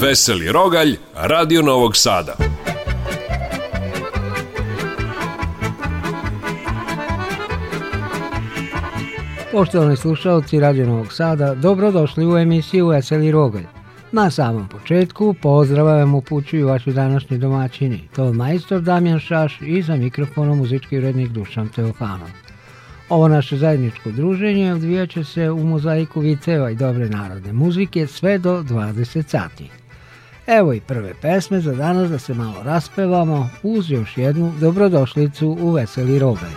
Veseli Rogalj, Radio Novog Sada. Poštovani slušalci Radio Novog Sada, dobrodošli u emisiju Veseli Rogalj. Na samom početku pozdrava vam upućuju vaši današnji domaćini. To je majstor Damjan Šaš i za mikrofonom muzički urednik Dušan Teofanov. Ovo naše zajedničko druženje odvijaće se u mozaiku viceva i dobre narodne muzike sve do 20 sati. Evo i prve pesme za danas da se malo raspevamo uz još jednu dobrodošlicu u Veseli Robej.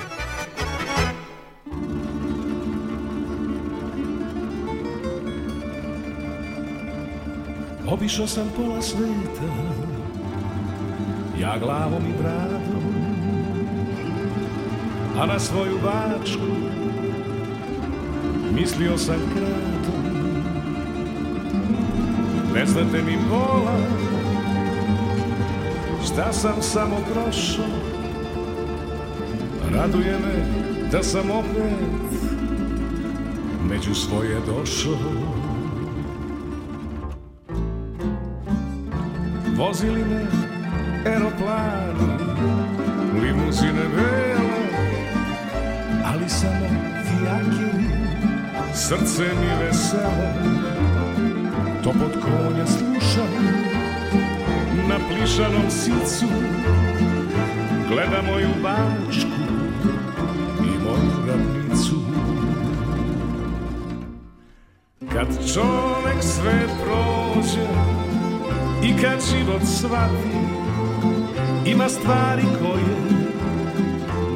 Obišao sam pola sveta, ja glavom i bradom, a na svoju bačku mislio sam kraj. Ne znate ni bola Šta sam samo prošao Raduje me da sam opet Među svoje došao Vozili me aeroplana Limuzine vele Ali samo fijaki Srce mi veselo Topot konja slušam na plišanom sicu Gleda moju bačku i moju ravnicu Kad čovek sve prođe i kad život svati Ima stvari koje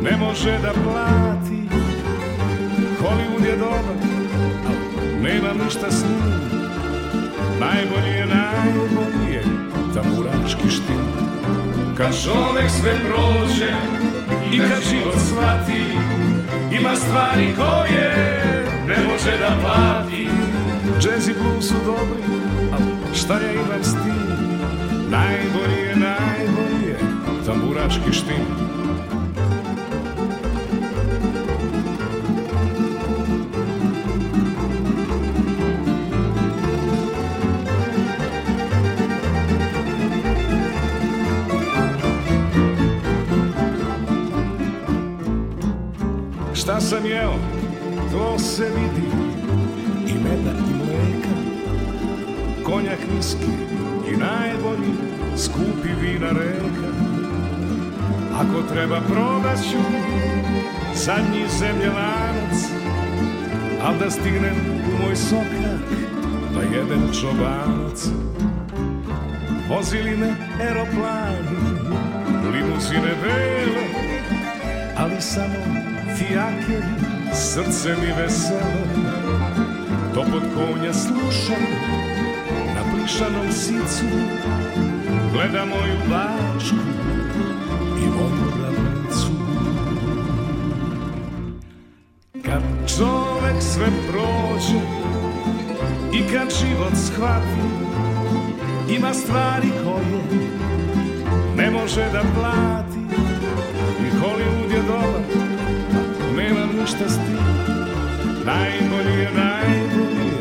ne može da plati Hollywood je dobar, ali nemam ništa s njim Najbolji je, najbolji je tamburački štil Kad čovek sve prođe i kad život shvati Ima stvari koje ne može da plati Jazz i blues su dobri, ali šta ja imam s tim? Najbolji je, najbolji je tamburački štim sam jeo, to se vidi, i meda i mleka, konjak niski i najbolji, skupi vina reka. Ako treba pronaću, zadnji zemljanac, al da stignem u moj sokak, da pa jedem čobanac. Vozili me aeroplan, limuzine vele, ali samo ti jaker, srce mi veselo, to pod konja slušam, na plišanom sicu, gleda moju bačku i moju glavnicu. Kad čovek sve prođe i kad život shvati, ima stvari koje ne može da plati i Hollywood je dobar ništa stil Najbolji je najbolji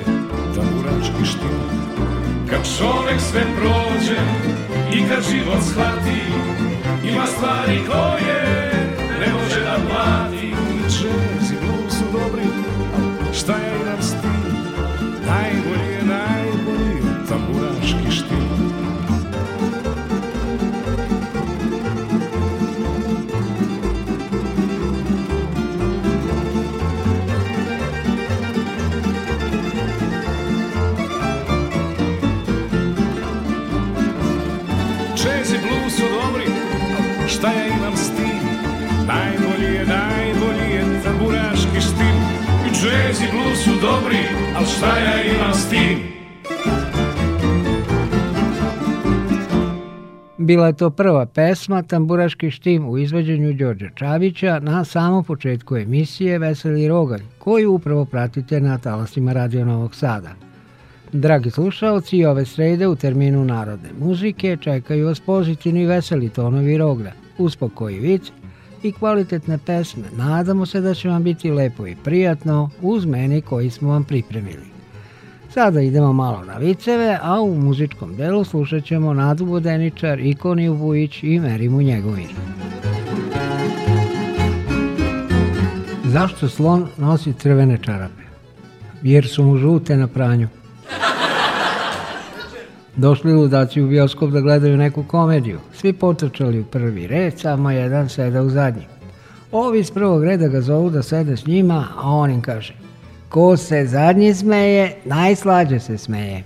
tamburački štil Kad čovek sve prođe i kad život shvati Ima stvari koje ne može da plati Jazz i blues su dobri, šta je nam stil Najbolji najbolji je tamburaški štim I jazz i blues su dobri, al šta ja imam s tim? Bila je to prva pesma Tamburaški štim u izvođenju Đorđa Čavića na samom početku emisije Veseli Rogalj, koju upravo pratite na talasima Radio Novog Sada. Dragi slušalci, ove srede u terminu narodne muzike čekaju vas pozitivni veseli tonovi Rogla, uspokoj vic i kvalitetne pesme. Nadamo se da će vam biti lepo i prijatno uz meni koji smo vam pripremili. Sada idemo malo na viceve, a u muzičkom delu slušat ćemo Nadu Bodeničar, Ikoniju Vujić i Merimu Njegovinu. Zašto slon nosi crvene čarape? Jer su mu žute na pranju došli ludaci u bioskop da gledaju neku komediju. Svi potrčali u prvi red, samo jedan seda u zadnji. Ovi iz prvog reda ga zovu da sede s njima, a on im kaže Ko se zadnji smeje, najslađe se smeje.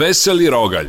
Veseli rogalj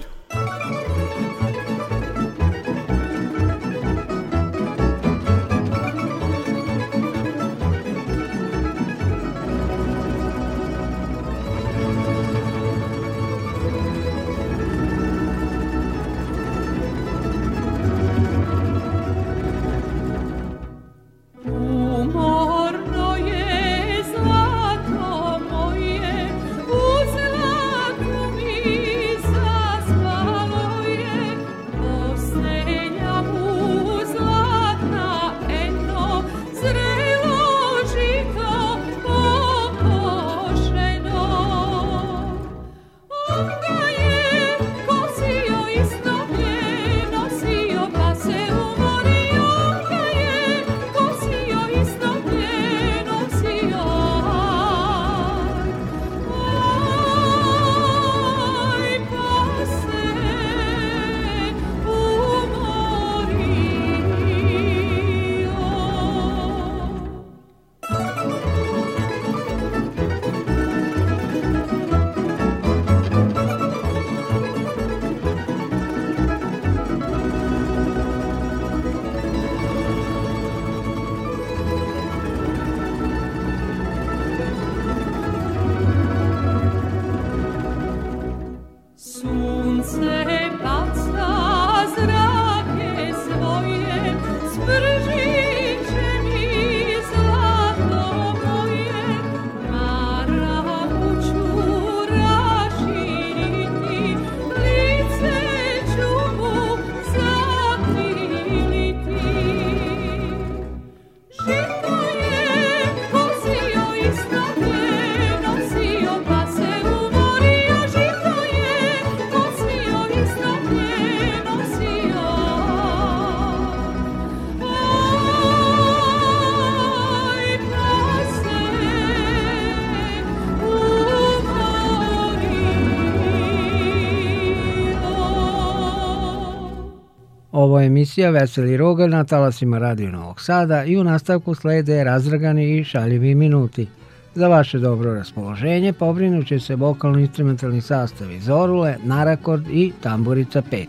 emisija Veseli Rogal na talasima Radio Novog Sada i u nastavku slede razdragani i šaljivi minuti. Za vaše dobro raspoloženje pobrinut će se vokalni instrumentalni sastav sastavi Zorule, Narakord i Tamburica 5.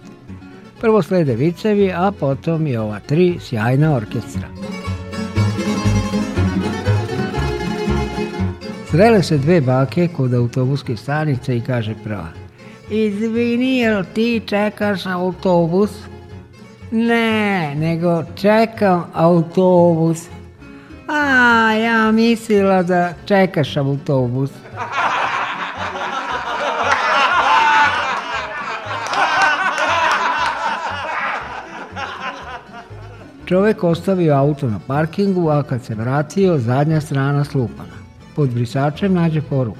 Prvo slede vicevi, a potom i ova tri sjajna orkestra. Srele se dve bake kod autobuske stanice i kaže prva – Izvini, jel ti čekaš autobus? Ne, nego čekam autobus. A, ja mislila da čekaš autobus. Čovek ostavio auto na parkingu, a kad se vratio, zadnja strana slupana. Pod brisačem nađe poruku.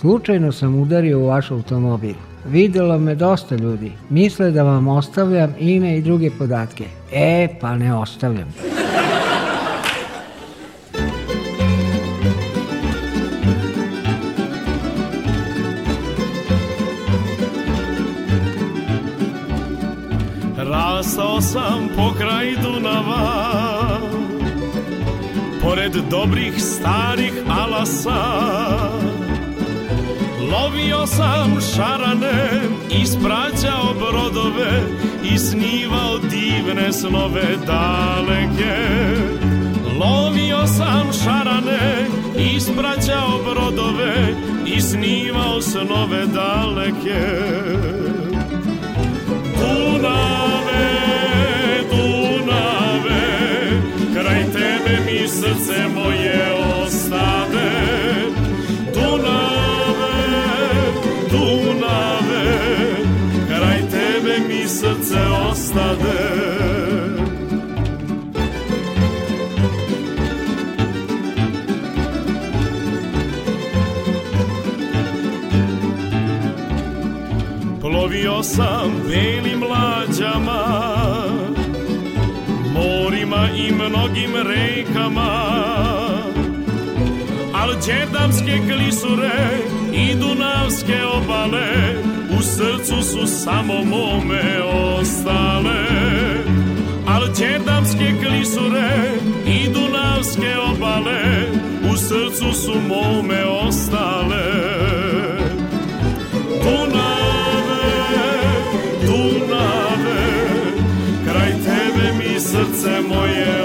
Slučajno sam udario u vaš automobil. Videlo me dosta ljudi. Misle da vam ostavljam ime i druge podatke. E, pa ne ostavljam. Rasao sam po kraju Dunava Pored dobrih starih alasa Lovio sam šarane, ispraćao brodove I snivao divne snove daleke Lovio sam šarane, ispraćao brodove I snivao snove daleke Dunave, Dunave, kraj tebe mi srce moje mi srce ostade Plovio sam belim lađama Morima i mnogim rekama Al džedamske klisure i dunavske obale U srcu su samo mome ostale Al Đedamske klisure i Dunavske obale U srcu su mome ostale Dunave, Dunave Kraj tebe mi srce moje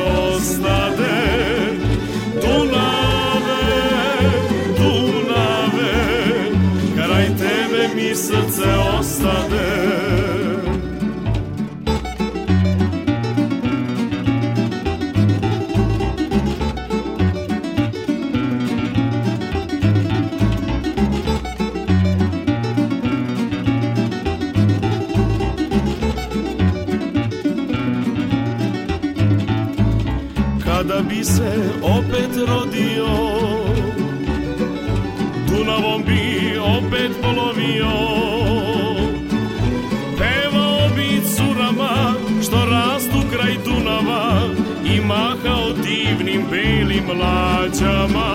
srce ostane Kada bi se opet rodila bio Pevao bi curama što rastu kraj Dunava I mahao divnim belim lađama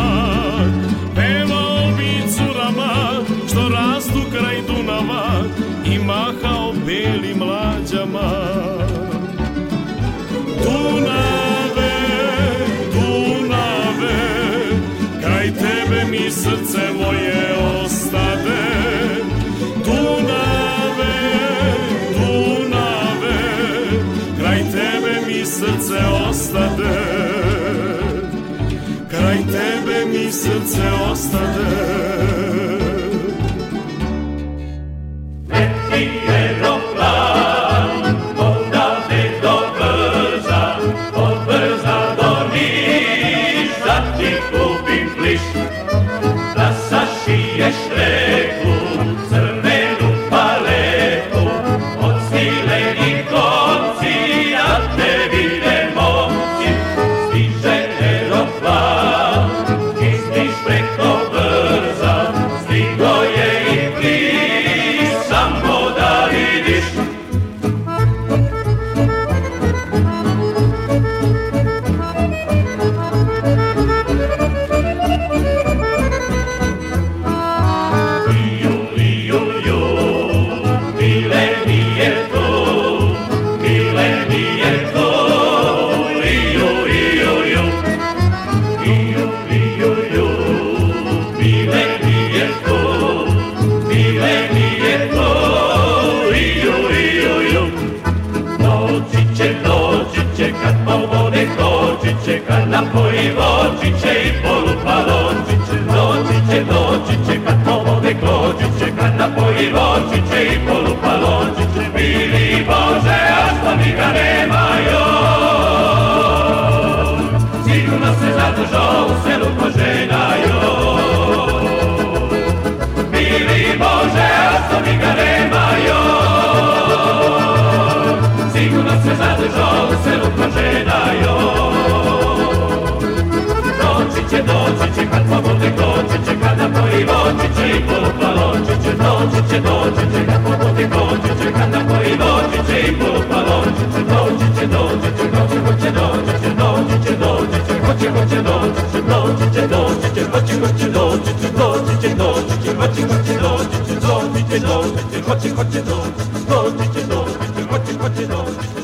Pevao bi curama što rastu kraj Dunava I mahao belim lađama Dunave, Dunave, kraj tebe mi srce moje srce ostade Kraj tebe mi srce ostade i vočiće i polupalončiće bili Bože, a što mi ga nema joj. Sigurno se zadržao u selu ko žena joj. Bili Bože, a što mi ga nema joj. Sigurno se zadržao u selu ko žena joj. Doći će, doći će, kad pomote doći će, vočiće i pupa lončiće, točiće, dođiće, kako poti kočiće, kada koji vočiće i pupa lončiće, točiće, dođiće, hoće, hoće, dođiće, dođiće, dođiće, hoće, hoće, dođiće, dođiće, dođiće, hoće, hoće, dođiće, dođiće, dođiće, hoće, hoće, dođiće, dođiće, dođiće, hoće, hoće, dođiće, dođiće, dođiće, hoće, hoće, dođiće,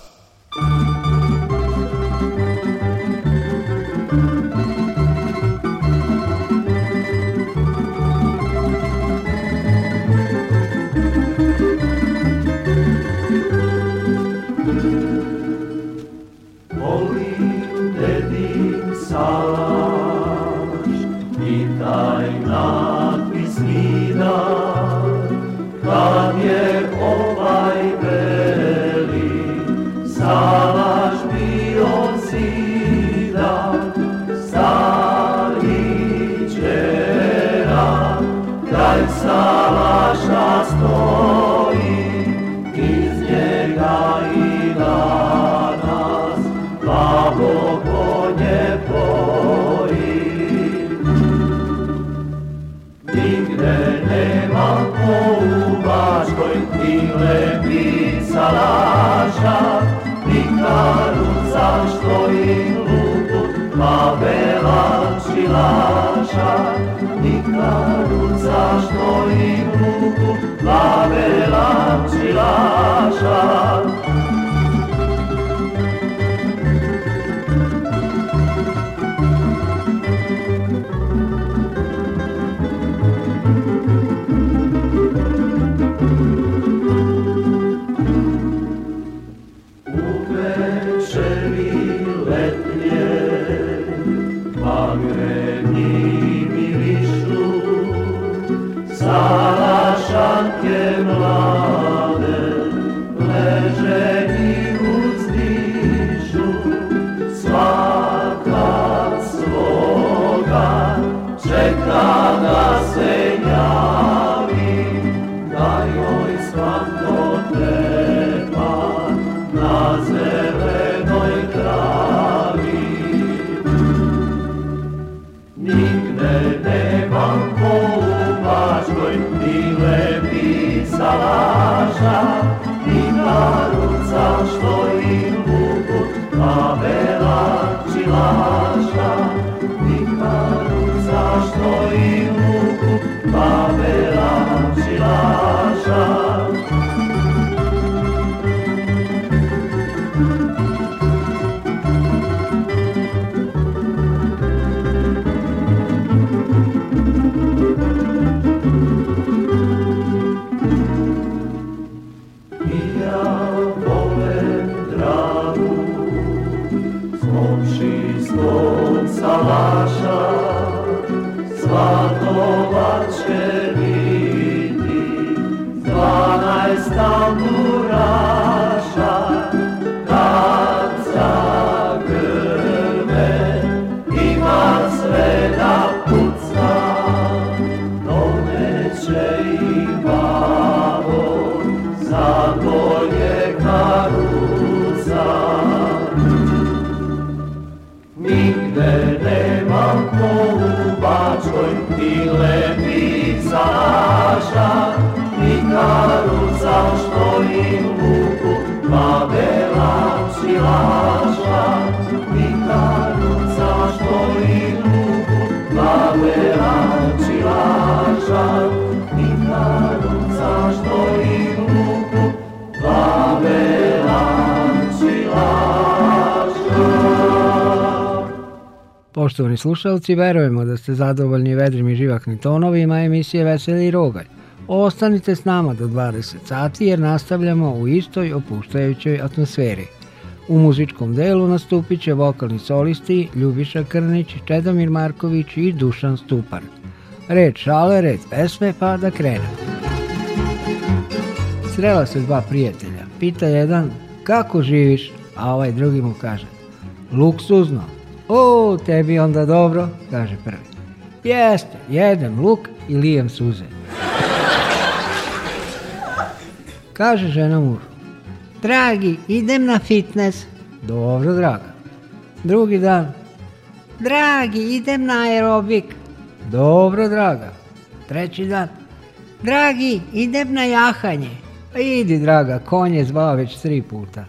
see. laša, nikadu zašto i drugu, plave lači laša. slušalci, verujemo da ste zadovoljni vedrim i živaknim tonovima emisije Veseli i Rogalj. Ostanite s nama do 20 sati jer nastavljamo u istoj opuštajućoj atmosferi. U muzičkom delu nastupit će vokalni solisti Ljubiša Krnić, Čedomir Marković i Dušan Stupar. Red šale, red pesme, pa da krenemo. Srela se dva prijatelja. Pita jedan, kako živiš? A ovaj drugi mu kaže, luksuzno. O, tebi onda dobro, kaže prvi. Jeste, jedem luk i lijem suze. Kaže žena mužu. Dragi, idem na fitness. Dobro, draga. Drugi dan. Dragi, idem na aerobik. Dobro, draga. Treći dan. Dragi, idem na jahanje. Pa idi, draga, konje je zvao već tri puta.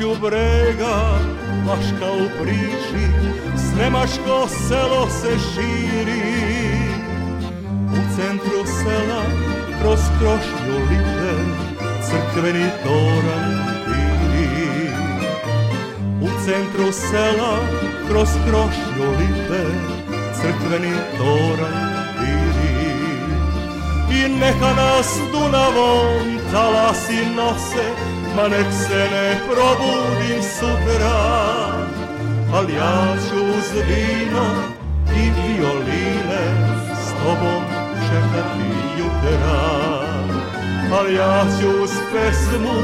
nožju brega, baš kao u priči, snemaško selo se širi. U centru sela, kroz krošnju lipe, crkveni toran biri. U centru sela, kroz krošnju lipe, crkveni toran biri. I neka nas Dunavom talasi nose, Ma nek se ne probudim sutra Ali ja ću uz vino i violine S tobom čekati jutra Al ja ću uz pesmu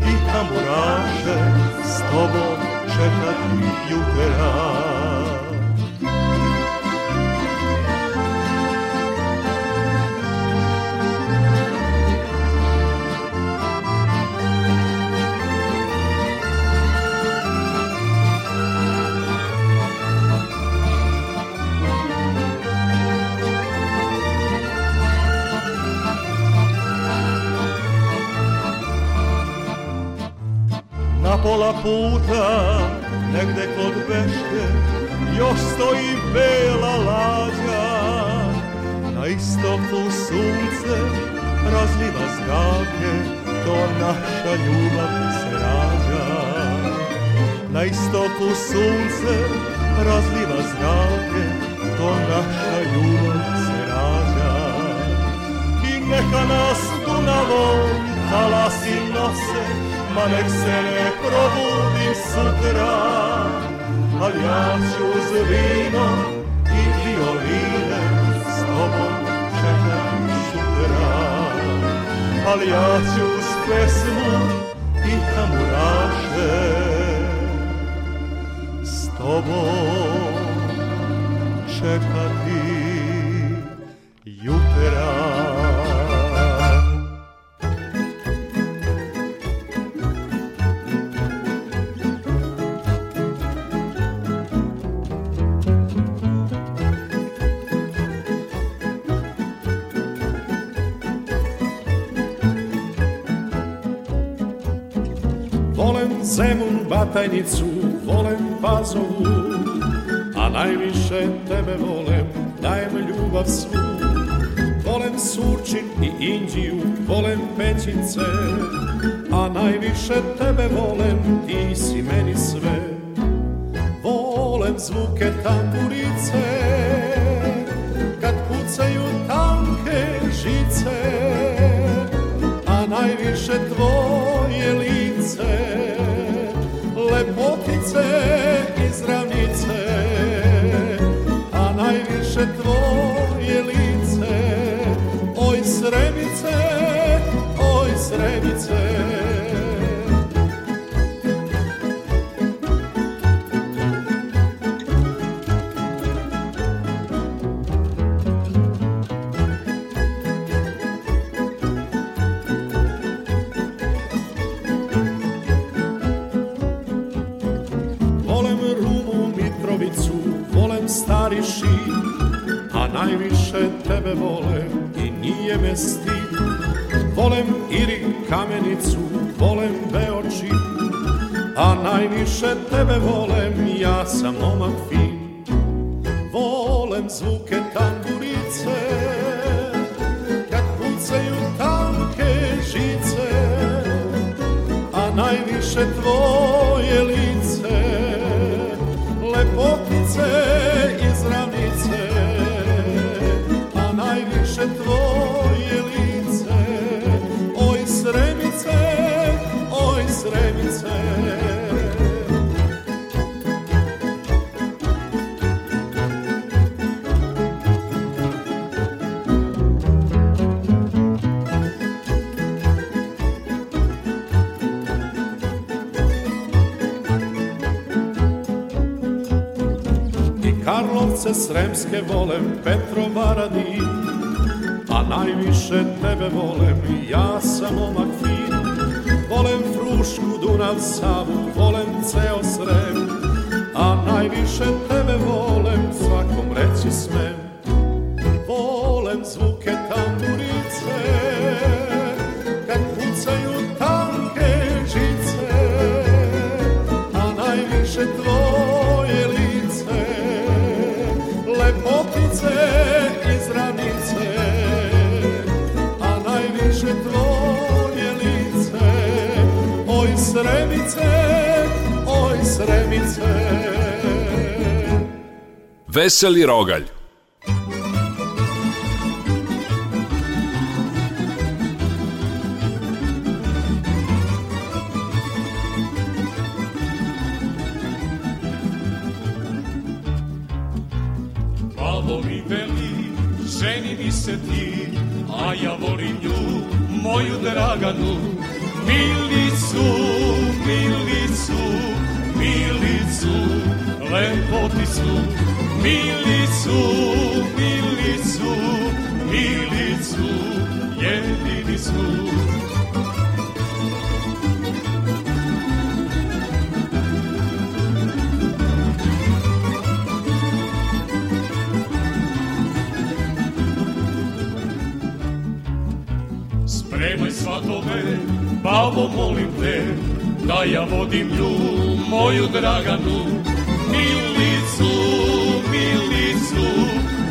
i tamburaše S tobom čekati jutra tu sunce razliva zrake, to naša ljubav se rađa. I neka nas Dunavom talasi nose, ma nek se ne probudim sutra. Ali ja ću uz vino i violine s tobom čekam sutra. Ali ja ću uz pesmu i tamuraše tobom čekati jutra. Zemun batajnicu volem pazovu, a najviše tebe volem, dajem ljubav svu. Volem Surčin i Indiju, volem Pećince, a najviše tebe volem, ti si meni sve. Volem zvuke tamburice, tvoje lice, oj sremice. najviše tebe vole i nije me stid Volem Iri kamenicu, volem Beočin A najviše tebe volem, ja sam momak fin Volem zvuke tamburice Kad pucaju tanke žice A najviše tvoje lice Sremske volem, Petrova a najviše tebe volem, i ja sam omak fin. Volem Frušku, Dunav, Savu, volem ceo Srem, a najviše tebe volem, svakom reći sme. sedmice. Veseli rogalj Babo mi veli, ženi mi se ti, a ja volim nju, moju draganu, Milicu, Milicu, Milicu, su, Milicu, Milicu, Milicu, su. Spremaj svatove, babo molim te, da ja vodim nju, moju Draganu, Milicu, Milicu,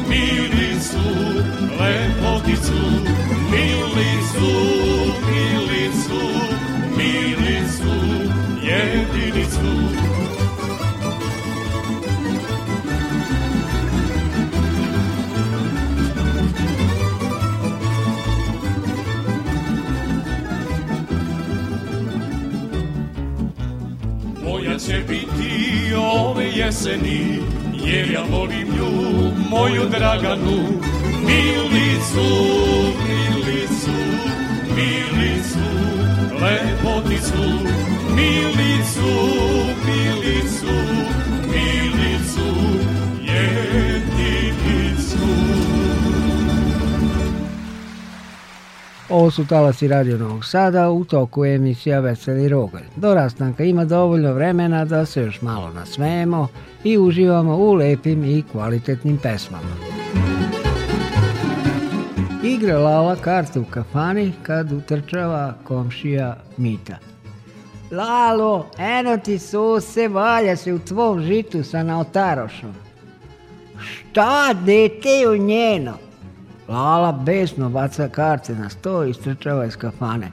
Milicu, lepoticu, Milicu, Milicu, Milicu ove jeseni Jer ja volim nju, moju draganu Milicu, milicu, milicu Lepoticu, milicu, milicu Ovo su talasi Radio Novog Sada u toku je emisija Veseli Rogalj. Do rastanka ima dovoljno vremena da se još malo nasmejemo i uživamo u lepim i kvalitetnim pesmama. Igra lala kartu u kafani kad utrčava komšija Mita. Lalo, eno ti suse, valja se u tvom žitu sa naotarošom. Šta, dete, u njeno? Lala besno baca karte na sto i strčava iz kafane.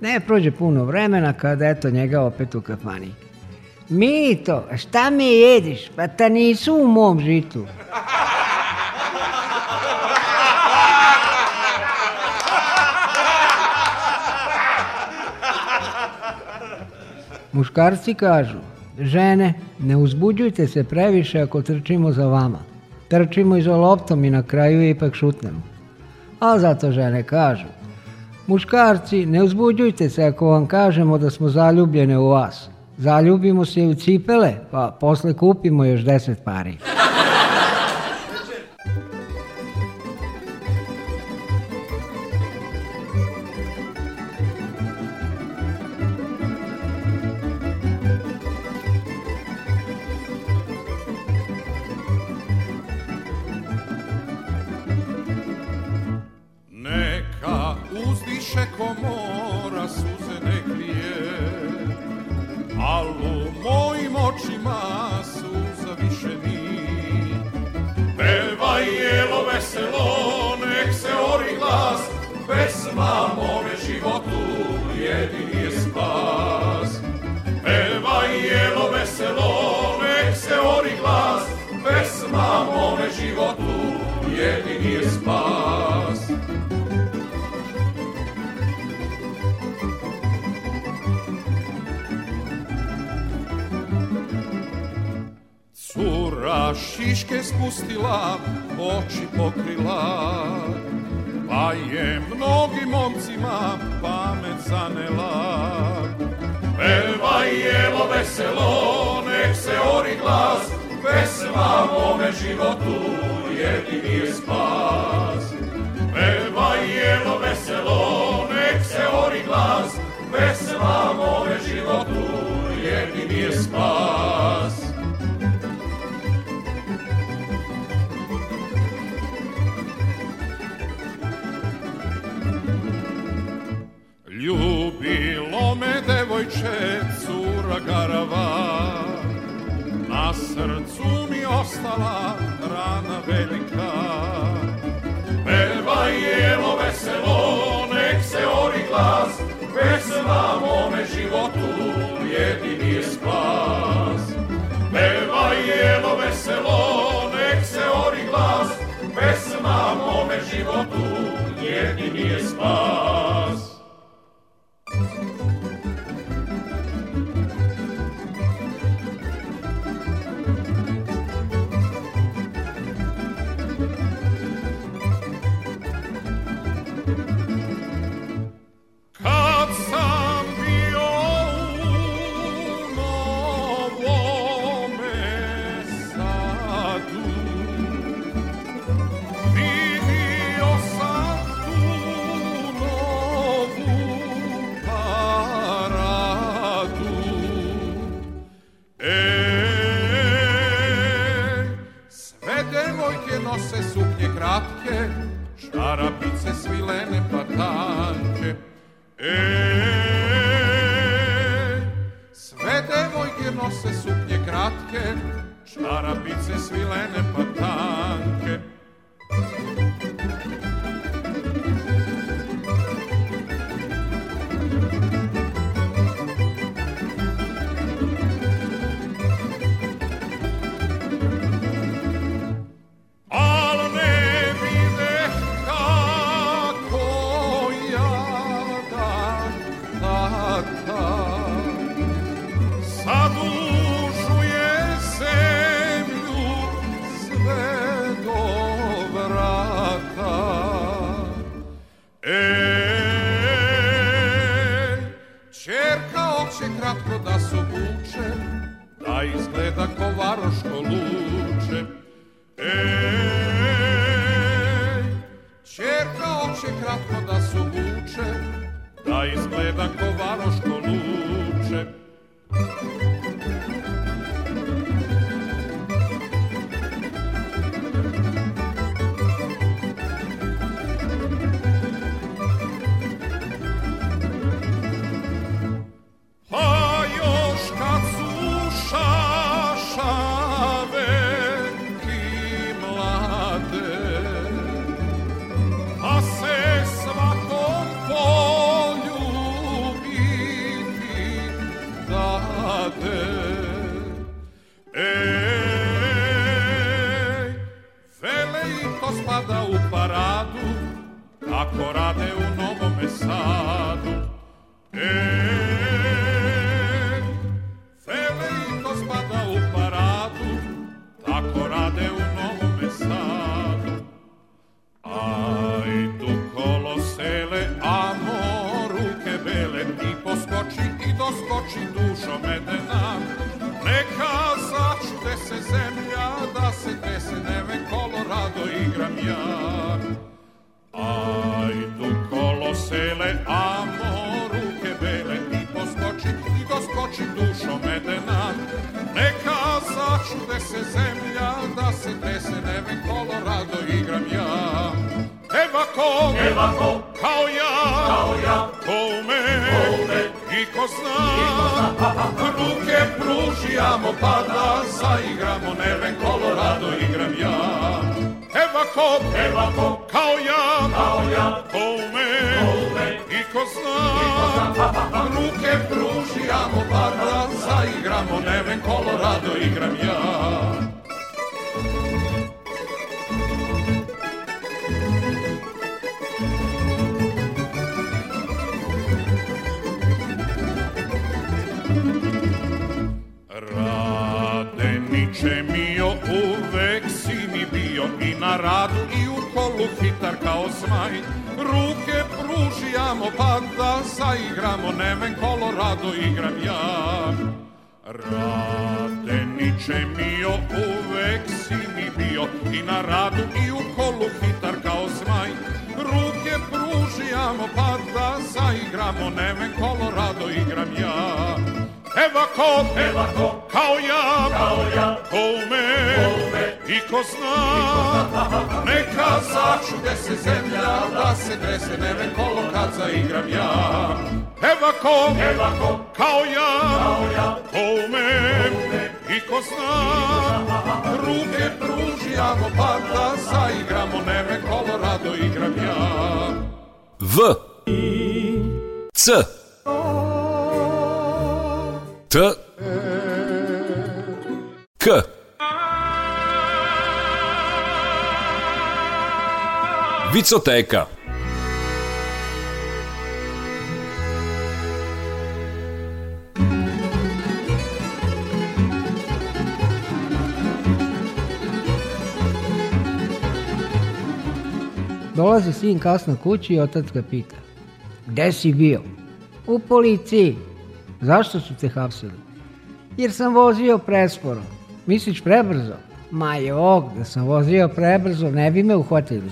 Ne prođe puno vremena kada eto njega opet u kafani. Mito, šta mi jediš? Pa ta nisu u mom žitu. Muškarci kažu, žene, ne uzbuđujte se previše ako trčimo za vama trčimo i za loptom i na kraju je ipak šutnemo. A zato žene kažu, muškarci ne uzbuđujte se ako vam kažemo da smo zaljubljene u vas. Zaljubimo se i u cipele, pa posle kupimo još deset pari. a mome životu jedini je spas. Cura šiške spustila, oči pokrila, pa je mnogim momcima pamet zanela. Pevaj, evo veselo, nek se ori glas, pesma mome životu jedini je spas. Peva jelo veselo, nek se ori glas, pesma mome životu jedini je spas. Ljubilo me devojče, cura garava, Na srcu mi ostala rana velika Peva jelo veselo, nek se ori glas Vesela mome životu jedini je spas Peva jelo veselo, nek se ori glas Pesma mome životu jedini je spas to spada u paradu, tako rade u Novome Sadu. E, fele i to spada u paradu, tako rade u Novome Sadu. Aj tu kolo sele, amo ruke bele, i poskoči i doskoči dušo medena. Neka začude se zemlja, da se trese neva, igram ja. Aj tu kolo sele, amo ruke bele, i poskoči, i poskoči dušo medena. Neka začude se zemlja, da se trese neve kolo, rado igram ja. Evako, Evako, kao ja, kao ja, ko ume, ko ume, i ko zna, i ko zna, ruke pružijamo, pa pada, zaigramo, neve kolo, rado igram ja. Eva ko, Eva ko, kao ja, kao ja, ko ume, i ko zna, ruke pružijamo, amo par dansa, igramo neven Colorado, igram ja. Radeniče mio uvek bio i na radu i u kolu hitar kao zmaj Ruke pružijamo pa da zaigramo Neven kolo rado igram ja Radeniče mio uvek si mi bio I na radu i u kolu hitar kao zmaj Ruke pružijamo pa da zaigramo Neven kolo rado igram ja Evo ko, evo ko, kao ja, kao ja, ko ume, ko ume I ko zna, neka začude se zemlja, da se trese mene kolo kad zaigram ja. Eva ko, Eva ko kao ja, kao ja, ko umem, i ko zna, ruke pruži, ako pada, da zaigramo neme kolo, rado igram ja. V I C T K Vicoteka. Dolazi sin kasno kući i otac ga pita. Gde si bio? U policiji. Zašto su te hapsili? Jer sam vozio presporo. Misliš prebrzo? Ma jok, da sam vozio prebrzo, ne bi me uhvatili.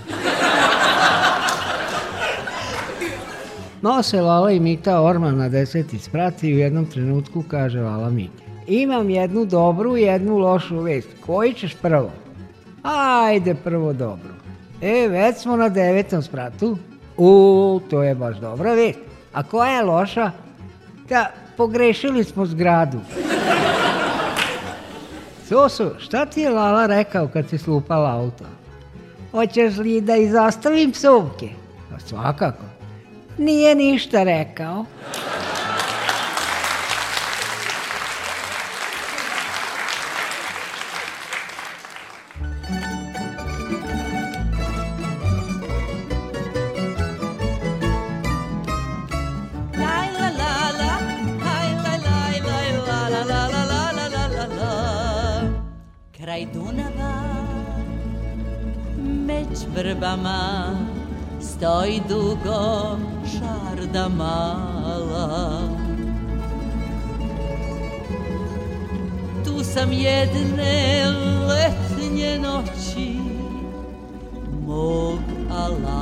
Nose Lala i Mita orman na deseti sprat i u jednom trenutku kaže Lala Miti. Imam jednu dobru i jednu lošu vest. Koji ćeš prvo? Ajde prvo dobru. E, već smo na devetom spratu. U, to je baš dobra vest. A koja je loša? Da, pogrešili smo zgradu. Soso, šta ti je Lala rekao kad si slupala auto? Hoćeš li da izostavim zastavim psovke? Pa svakako. Nije ništa rekao. kraj Dunava Meč vrbama stoji dugo deda mala Tu sam jedne letnje noći Mog ala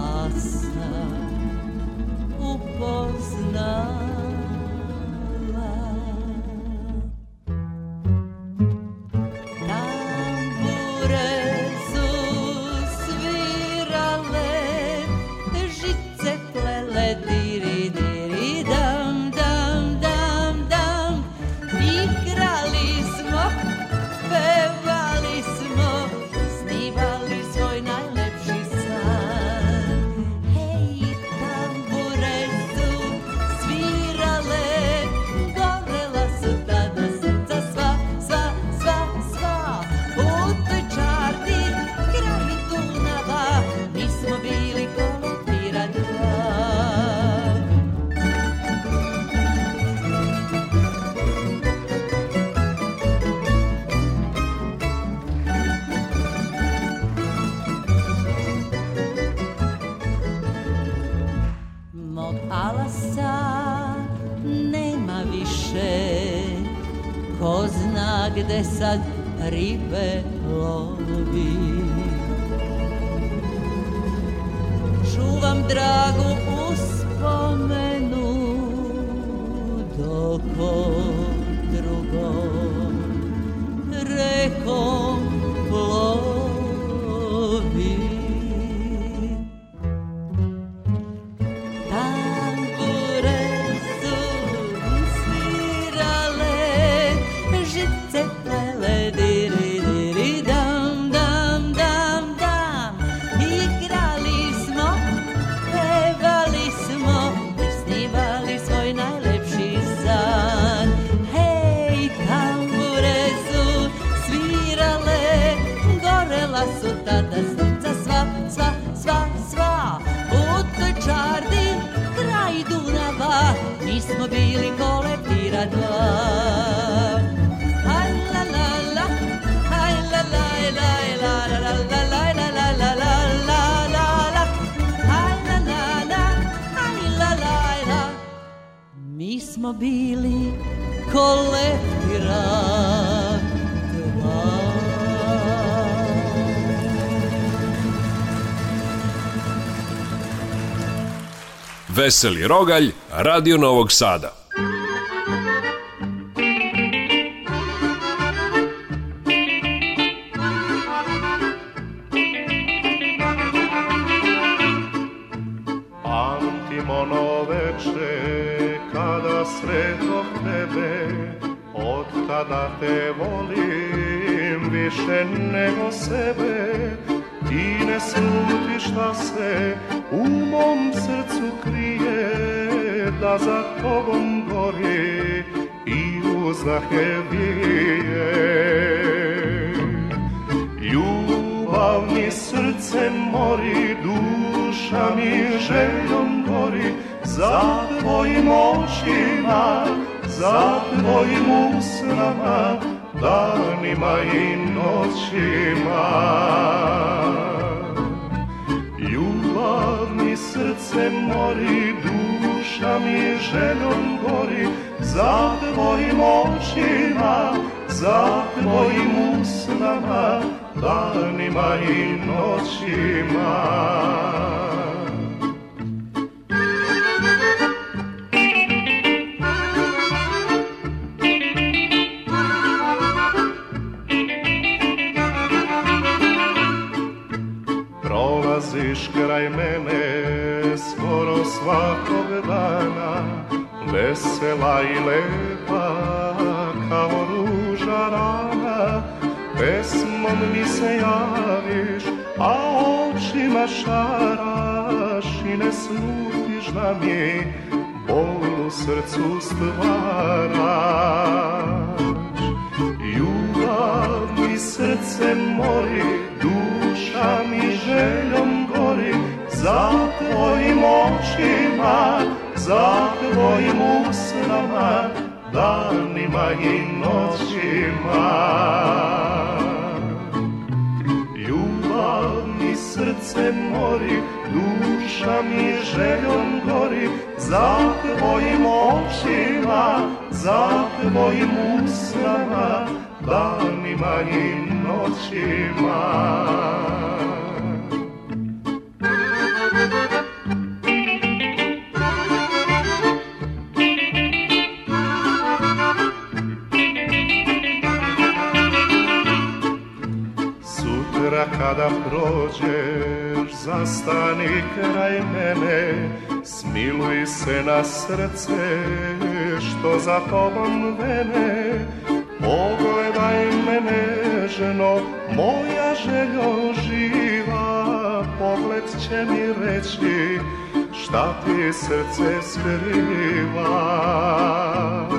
oko drugo, rekao smo bili ko leptira Veseli Rogalj, Radio Novog Sada. tobom gori i uzdah ne bije. Ljubav mi srce mori, duša mi željom gori, za tvojim očima, za tvojim usnama, danima i noćima. Ljubav mi srce mori, duša duša mi željom gori za tvojim očima, za tvojim usnama, danima i noćima. vesela i lepa kao ruža rana pesmom mi se javiš a očima šaraš i ne slutiš da mi bol u srcu stvaraš ljubav mi srce mori duša mi željom gori za tvojim očima za tvojim usnama, danima i noćima. Ljubav mi srce mori, duša mi željom gori, za tvojim očima, za tvojim usnama, danima i noćima. Kada prođeš, zastani kraj mene, smiluj se na srce što za tobom vene. Pogledaj mene, ženo, moja željo živa, pogled će mi reći šta ti srce skriva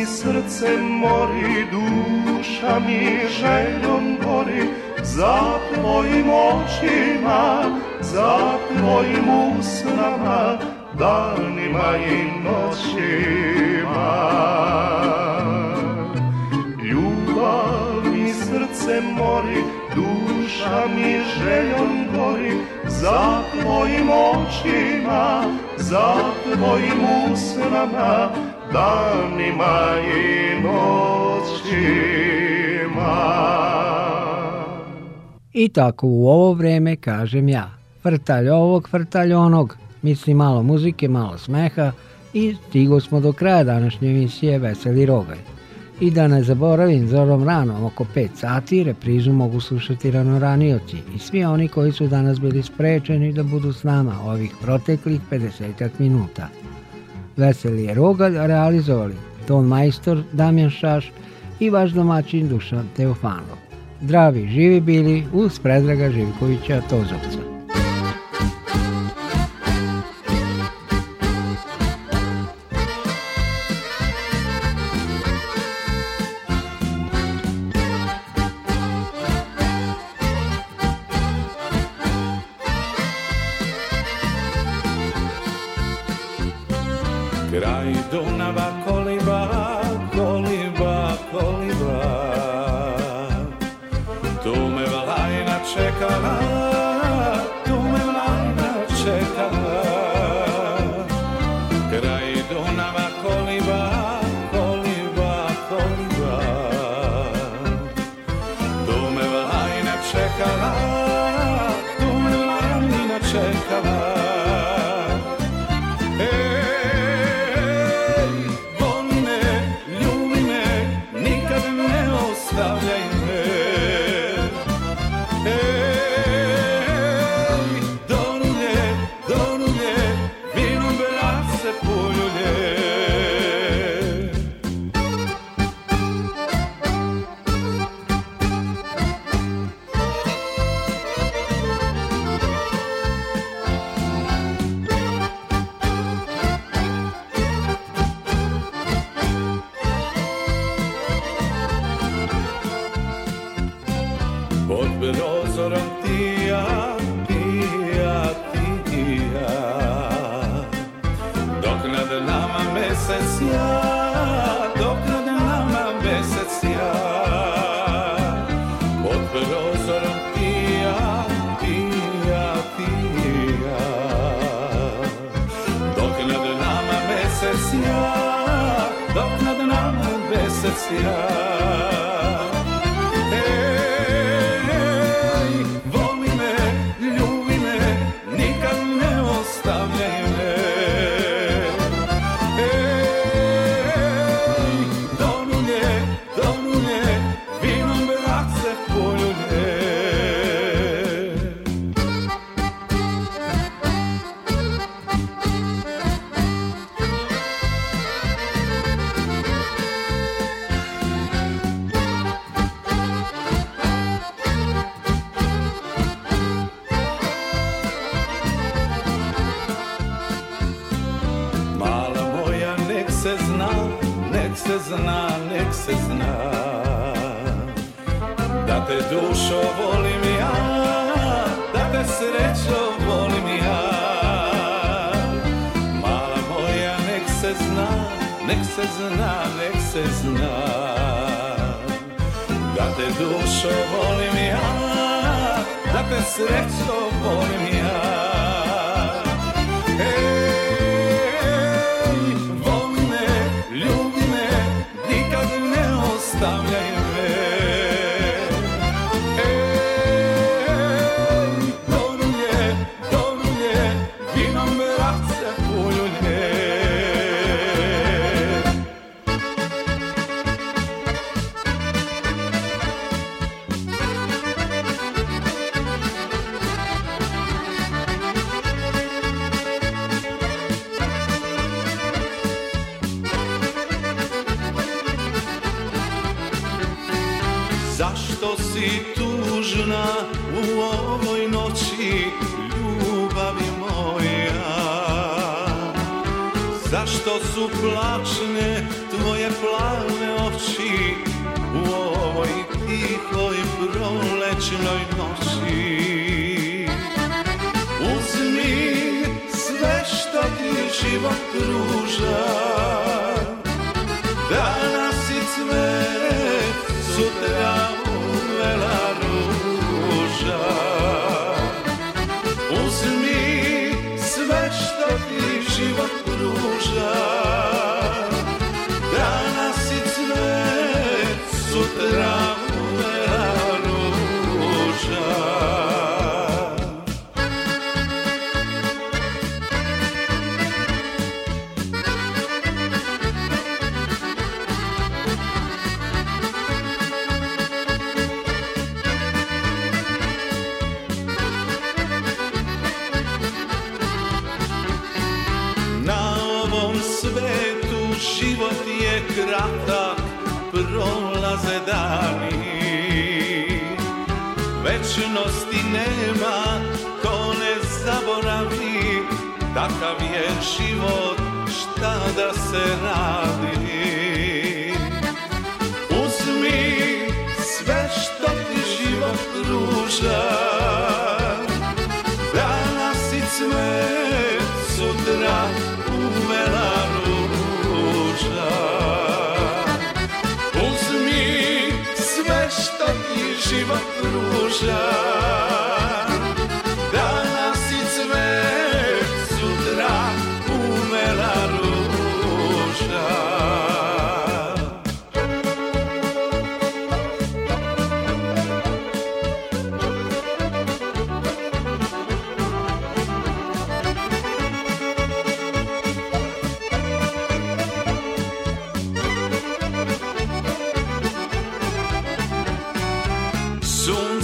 mi srce mori, duša mi željom gori, za tvojim očima, za tvojim usnama, danima i noćima. Ljubav mi srce mori, duša mi željom gori, za tvojim očima, za tvojim usnama, danima i noćima. I tako u ovo vreme kažem ja, vrtalj ovog, vrtalj onog, mislim malo muzike, malo smeha i stigo smo do kraja današnje emisije Veseli Rogaj. I da ne zaboravim, zorom rano, oko 5 sati, reprizu mogu slušati ranoranioci i svi oni koji su danas bili sprečeni da budu s nama ovih proteklih 50 minuta. Veselije Rogalj realizovali ton majstor Damjan Šaš i vaš domaćin Dušan Teofanov. Zdravi živi bili uz Predraga Živkovića Tozovca. kraj Dunava večnoj noći Uzmi sve što ti život pruža Danas i cvet, sutra umela Vječnosti nema, to ne zaboravi, takav je život, šta da se radi. shine.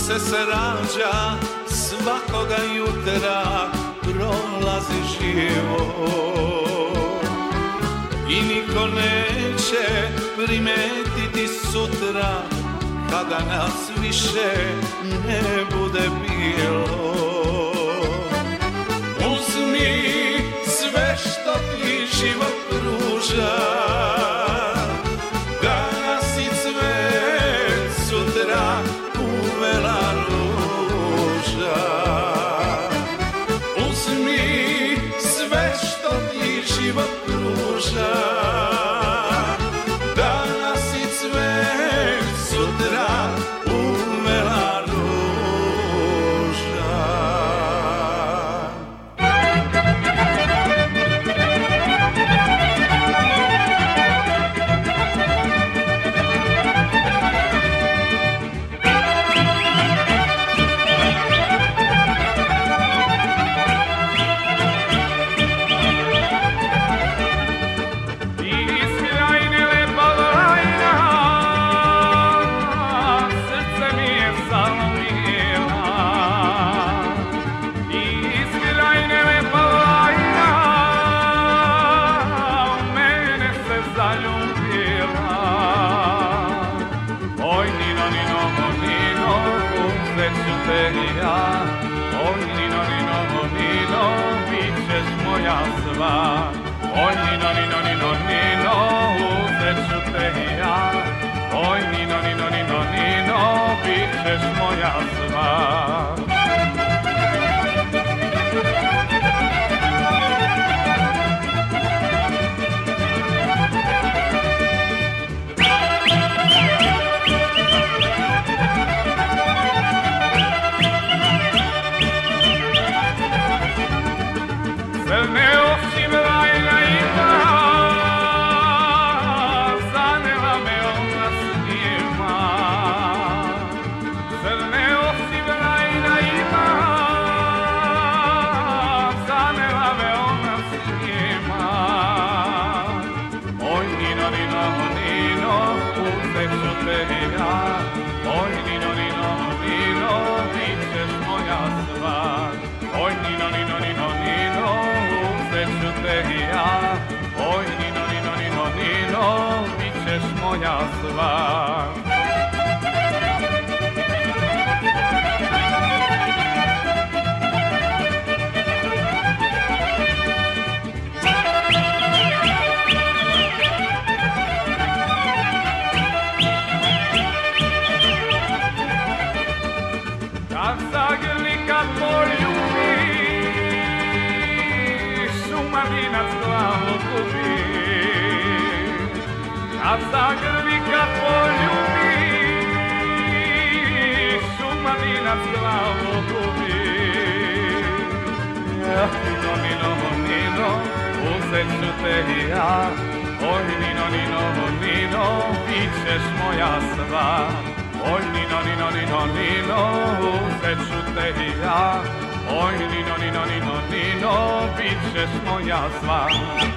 se se rađa svakoga jutra prolazi život i niko neće primetiti sutra kada nas više ne bude bilo uzmi sve što ti život pruža Ah. a Zagrvi kad poljubi, šumadinac glavu gubi. Ah, nino, nino, nino, uzet ću te i ja, oj, nino, nino, nino, bit ćeš moja sva. Oj, nino, nino, nino, nino, uzet ću te i ja, oj, nino, nino, nino, nino, bit ćeš moja sva.